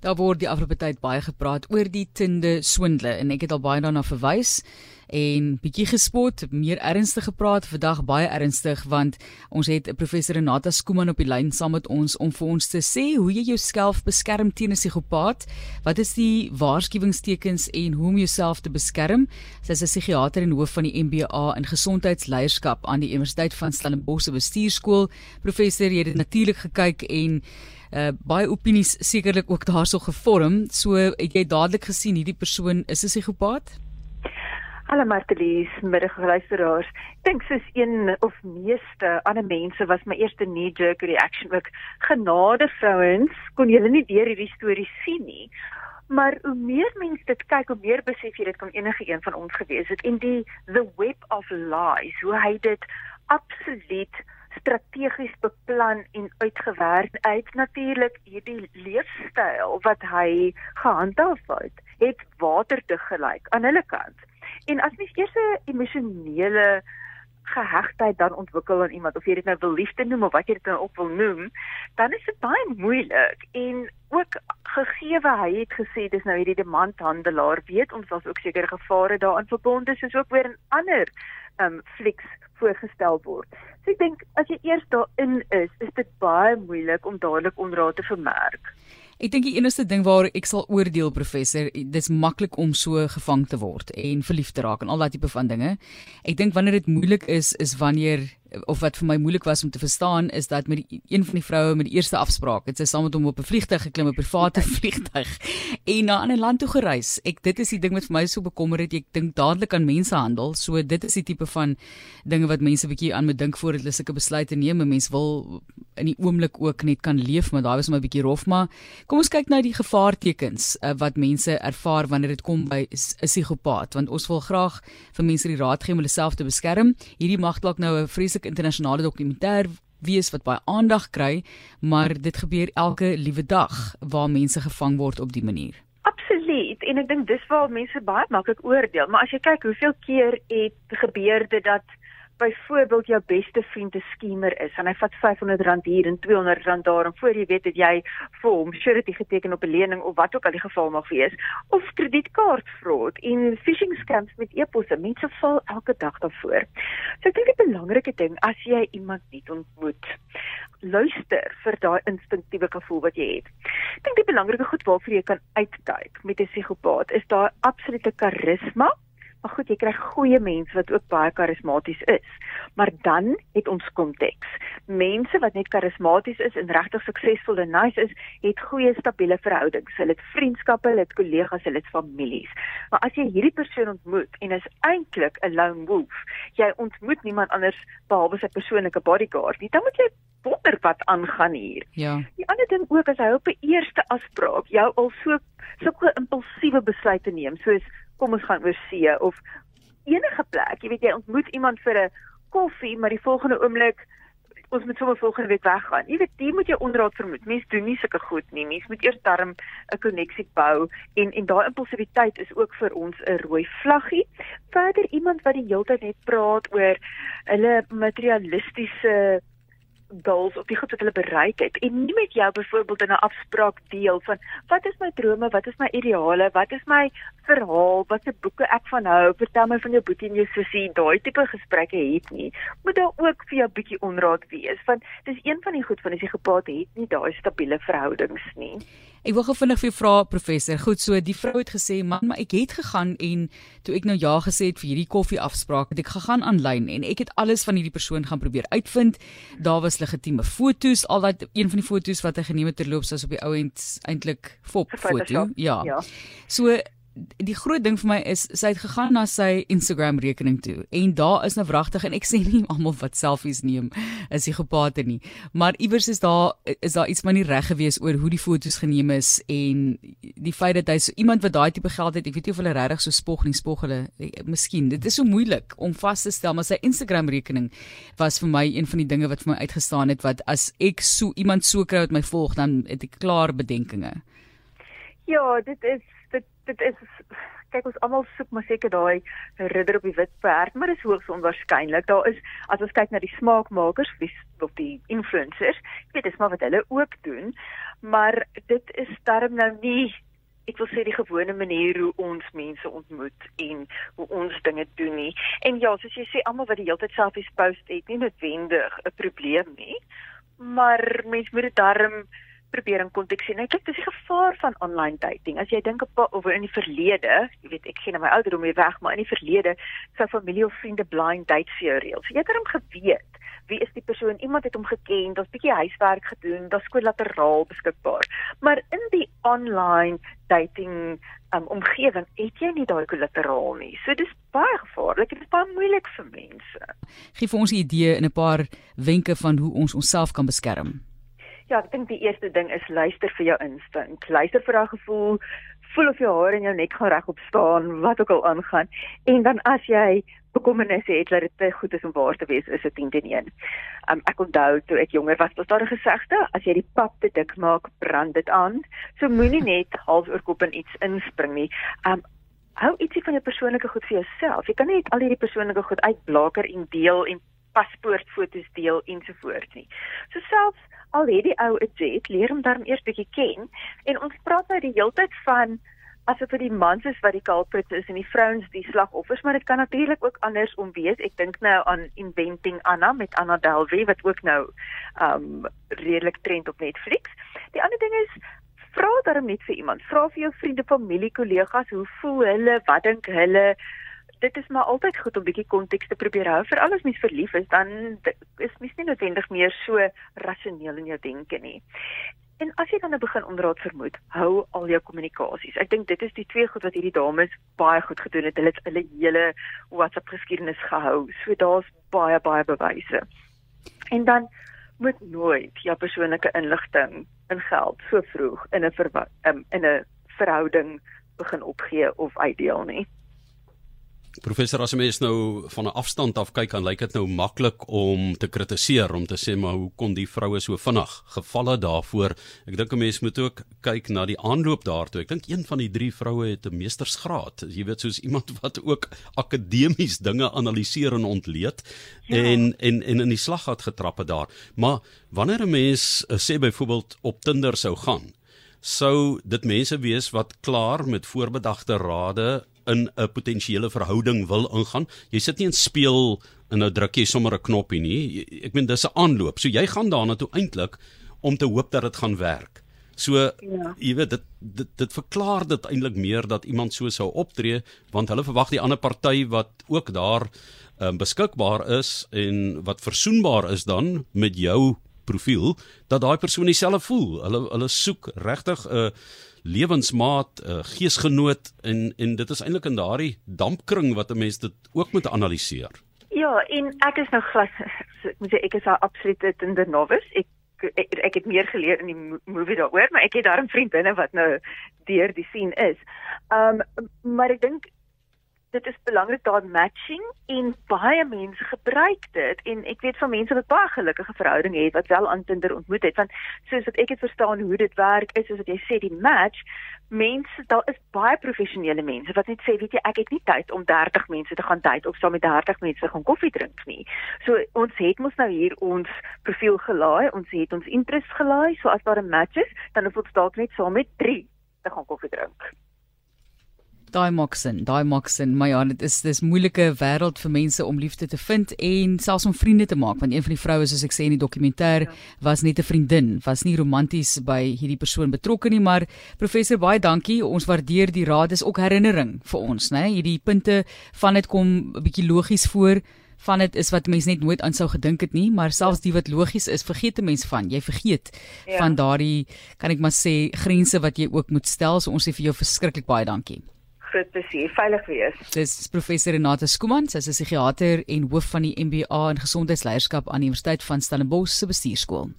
Daar word die afgelope tyd baie gepraat oor die Tinde swindle en ek het al baie daarna verwys en bietjie gespot, meer ernstig gepraat vandag baie ernstig want ons het professor Renata Skooman op die lyn saam met ons om vir ons te sê hoe jy jouself beskerm teen 'n psigopaat. Wat is die waarskuwingstekens en hoe om jouself te beskerm? Sy is 'n psigiater en hoof van die MBA in gesondheidsleierskap aan die Universiteit van Stellenbosch Bestuurskool. Professor, jy het natuurlik gekyk en uh, baie opinies sekerlik ook daarso gevorm. So het jy dadelik gesien hierdie persoon is 'n psigopaat? Hallo Martelies, middag luisteraars. Ek dink soos een of meeste ander mense was my eerste knee jerk reaction ook. Genade vrouens. Kon julle nie deur hierdie storie sien nie. Maar hoe meer mense dit kyk, hoe meer besef jy dit kan enige een van ons gewees het. En die the web of lies, hoe hy dit absoluut strategies beplan en uitgewerk uit. Natuurlik hierdie leefstyl wat hy gehandhaaf het het waterdig gelyk aan hulle kant. En as mens eers 'n emosionele gehegtheid dan ontwikkel aan iemand of jy dit nou wil liefde noem of wat jy dit nou ook wil noem dan is dit baie moeilik. En ook gegee hy het gesê dis nou hierdie demandhandelaar. Weet ons was ook sekere gevare daarin verbonde soos ook weer in ander um flieks voorgestel word. So ek dink as jy eers daarin is, is dit baie moeilik om dadelik onraad te vermerk. Ek dink die enigste ding waar ek sal oordeel professor, dis maklik om so gevang te word en verlief te raak en al daai tipe van dinge. Ek dink wanneer dit moeilik is, is wanneer of wat vir my moeilik was om te verstaan is dat met die, een van die vroue met die eerste afspraak het sy saam met hom op 'n vliegtuig geklim, 'n private vliegtuig en na 'n ander land toe gereis. Ek dit is die ding wat vir my so bekommer het. Ek dink dadelik aan mensehandel. So dit is die tipe van dinge wat mense bietjie aan moet dink voordat hulle sulke besluite neem. 'n Mens wil in die oomblik ook net kan leef, maar daai was my 'n bietjie rof, maar kom ons kyk na die gevaartekens uh, wat mense ervaar wanneer dit kom by 'n psigopaat, want ons wil graag vir mense die raad gee om hulle self te beskerm. Hierdie mag dalk nou 'n vreeslike 'n internasionale dokumentêr wees wat baie aandag kry, maar dit gebeur elke liewe dag waar mense gevang word op die manier. Absoluut. En ek dink dis waar mense baie maklik oordeel, maar as jy kyk hoeveel keer het gebeur dit dat byvoorbeeld jou beste vriend 'n skemer is en hy vat R500 hier en R200 daar en voor jy weet het jy vir hom surety geteken op 'n lening of wat ook al die geval mag wees of kredietkaartfraud en phishing scams met e-posse mense val elke dag daarvoor. So ek dink die belangrike ding as jy iemand nuut ontmoet luister vir daai instinktiewe gevoel wat jy het. Ek dink die belangrike goed waarvoor jy kan uitkyk met 'n psigopaat is daai absolute karisma Maar goed, jy kry goeie mense wat ook baie karismaties is. Maar dan het ons konteks. Mense wat net karismaties is en regtig suksesvol en nice is, het goeie stabiele verhoudings. Hulle het vriendskappe, hulle het kollegas, hulle het families. Maar as jy hierdie persoon ontmoet en is eintlik 'n lone wolf, jy ontmoet niemand anders behalwe sy persoonlike bodyguard nie, dan moet jy wonder wat aangaan hier. Ja. Die ander ding ook as hy op 'n eerste afspraak jou al so sulke impulsiewe besluite neem, soos kom ons gaan oor see of enige plek. Jy weet jy ontmoet iemand vir 'n koffie, maar die volgende oomblik ons moet sommer volgende week weggaan. Jy weet, jy moet jou onderraad vermoed. Mense doen nie sulke goed nie. Mense moet eers darm 'n koneksie bou en en daai impulsiwiteit is ook vir ons 'n rooi vlaggie. Verder iemand wat die hele tyd net praat oor hulle materialistiese goals of die goed wat hulle bereik het. En nie met jou byvoorbeeld in 'n afspraak deel van wat is my drome, wat is my ideale, wat is my verhaal, wat se boeke ek van hou, vertel my van jou boetie en jou sussie, daai tipe gesprekke het nie. Moet daar ook vir jou bietjie onraad wees want dis een van die goed van as jy gepaard het nie daai stabiele verhoudings nie. Ek wil gou vinnig vir jou vra professor. Goed, so die vrou het gesê, "Man, maar ek het gegaan en toe ek nou ja gesê het vir hierdie koffie afspraak, het ek gegaan aanlyn en ek het alles van hierdie persoon gaan probeer uitvind. Daar was legitieme foto's, al dat een van die foto's wat hy geneem het terloops was op die ou end eintlik fop foto. Ja. ja. So die groot ding vir my is sy het gegaan na sy Instagram rekening toe en daar is nou wragtig en ek sê nie almal wat selfies neem is die gepaate nie maar iewers is daar is daar iets maar nie reg gewees oor hoe die fotos geneem is en die feit dat hy so iemand wat daai tipe geld het ek weet nie of hulle regtig so spog nie spog hulle eh, miskien dit is so moeilik om vas te stel maar sy Instagram rekening was vir my een van die dinge wat vir my uitgestaan het wat as ek so iemand so kry wat my volg dan het ek klaar bedenkinge Ja, dit is dit dit is kyk ons almal soek maar seker daai ridder op die wit perd, maar dis hoogs onwaarskynlik. Daar is as ons kyk na die smaakmakers, wie of die influencers, ek weet dis maar wat hulle ook doen, maar dit is darm nou nie ek wil sê die gewone manier hoe ons mense ontmoet en hoe ons dinge doen nie. En ja, soos jy sê, almal wat die hele tyd selfies post het, nie noodwendig 'n probleem nie. Maar mens moet dit darm probeer in konteks sien. Kyk, dis die gevaar van online dating. As jy dink op oor in die verlede, jy weet ek gee nou my ouderdom weer weg, maar in die verlede sou familie of vriende blind date vir jou reël. So jy het hom geweet wie is die persoon? Iemand het hom geken, daar's bietjie huiswerk gedoen, daar's kolateraal beskikbaar. Maar in die online dating um, omgewing het jy nie daai kolateraal nie. So dis baie gevaarlik. Dit is baie moeilik vir mense. Gee vir ons 'n idee en 'n paar wenke van hoe ons onsself kan beskerm. Ja, ek dink die eerste ding is luister vir jou instink. Luister vir daai gevoel, voel of jou hare in jou nek gaan regop staan, wat ook al aangaan. En dan as jy bekommernisse het dat dit te goed is om waar te wees, is dit 10 teen 1. Um, ek onthou toe ek jonger was, was daar 'n gesegde, as jy die pap te dik maak, brand dit aan. So moenie net half oor kop in iets inspring nie. Um hou ietsie van jou persoonlike goed vir jouself. Jy kan nie net al hierdie persoonlike goed uitblaker en deel en paspoortfoto's deel ensovoorts nie. So selfs al het die ou 'n jet, leer hom dan eers bietjie ken en ons praat nou die hele tyd van asof dit die mans is wat die culprits is en die vrouens die slagoffers, maar dit kan natuurlik ook andersom wees. Ek dink nou aan Inventing Anna met Anna Delvey wat ook nou um redelik trend op Netflix. Die ander ding is vra daarom net vir iemand. Vra vir jou vriende, familie, kollegas, hoe voel hulle? Wat dink hulle? Dit is maar altyd goed om bietjie konteks te probeer hou vir alles mens verlief is dan is mens nie noodwendig meer so rasioneel in jou denke nie. En as jy dan nou begin onderraad vermoed, hou al jou kommunikasies. Ek dink dit is die twee goed wat hierdie dames baie goed gedoen het. Hulle het hulle hele WhatsApp geskiedenis gehou. So daar's baie baie bewyse. En dan moet nooit jou persoonlike inligting in geld so vroeg in 'n um, in 'n verhouding begin opgee of uitdeel nie. Professor as mens nou van 'n afstand af kyk, dan lyk dit nou maklik om te kritiseer, om te sê maar hoe kon die vroue so vinnig gevalle daarvoor? Ek dink 'n mens moet ook kyk na die aanloop daartoe. Ek dink een van die drie vroue het 'n meestersgraad. Jy weet soos iemand wat ook akademies dinge analiseer en ontleed ja. en en en in die slaggat getrap het daar. Maar wanneer 'n mens uh, sê byvoorbeeld op Tinder sou gaan, sou dit mense wees wat klaar met voorbedagte rade in 'n potensiële verhouding wil ingaan. Jy sit nie en speel en nou druk jy sommer 'n knoppie nie. Ek meen dis 'n aanloop. So jy gaan daarna toe eintlik om te hoop dat dit gaan werk. So ja. jy weet dit dit dit verklaar dit eintlik meer dat iemand so sou optree want hulle verwag die ander party wat ook daar um, beskikbaar is en wat versoenbaar is dan met jou profiel dat daai persoon dieselfde voel. Hulle hulle soek regtig 'n uh, lewensmaat, 'n uh, geesgenoot en en dit is eintlik in daardie dampkring wat 'n mens dit ook moet analiseer. Ja, en ek is nou glas ek moet sê ek is 'n absolute Tinder novice. Ek, ek ek het meer geleer in die movie daaroor, maar ek het daar 'n vriendinne wat nou deur die scene is. Um maar ek dink dit is belangrik daar matching en baie mense gebruik dit. En ek weet van mense wat baie gelukkige verhoudinge het wat wel aan Tinder ontmoet het. Want soos wat ek het verstaan hoe dit werk is soos wat jy sê die match mense daar is baie professionele mense wat net sê weet jy ek het nie tyd om 30 mense te gaan date of saam met 30 mense gaan koffie drink nie. So ons het mos nou hier ons profiel gelaai ons het ons interest gelaai. So as daar 'n match is dan hoef ons dalk net saam met 3 te gaan koffie drink Daai maak sin, daai maak sin, maar ja, dit is dis moeilike wêreld vir mense om liefde te vind en selfs om vriende te maak, want een van die vroue soos ek sê in die dokumentêr ja. was net 'n vriendin, was nie romanties by hierdie persoon betrokke nie, maar professor baie dankie. Ons waardeer die raad, dis ook herinnering vir ons, né? Hierdie punte van dit kom 'n bietjie logies voor van dit is wat mense net nooit aan sou gedink het nie, maar selfs die wat logies is, vergeet 'n mens van. Jy vergeet ja. van daardie kan ek maar sê grense wat jy ook moet stel. So ons sê vir jou verskriklik baie dankie groot plesier. Veilig wees. Dis professor Renata Skuman, sy is 'n psigiater en hoof van die MBA in gesondheidsleierskap aan die Universiteit van Stellenbosch se bestuurskool.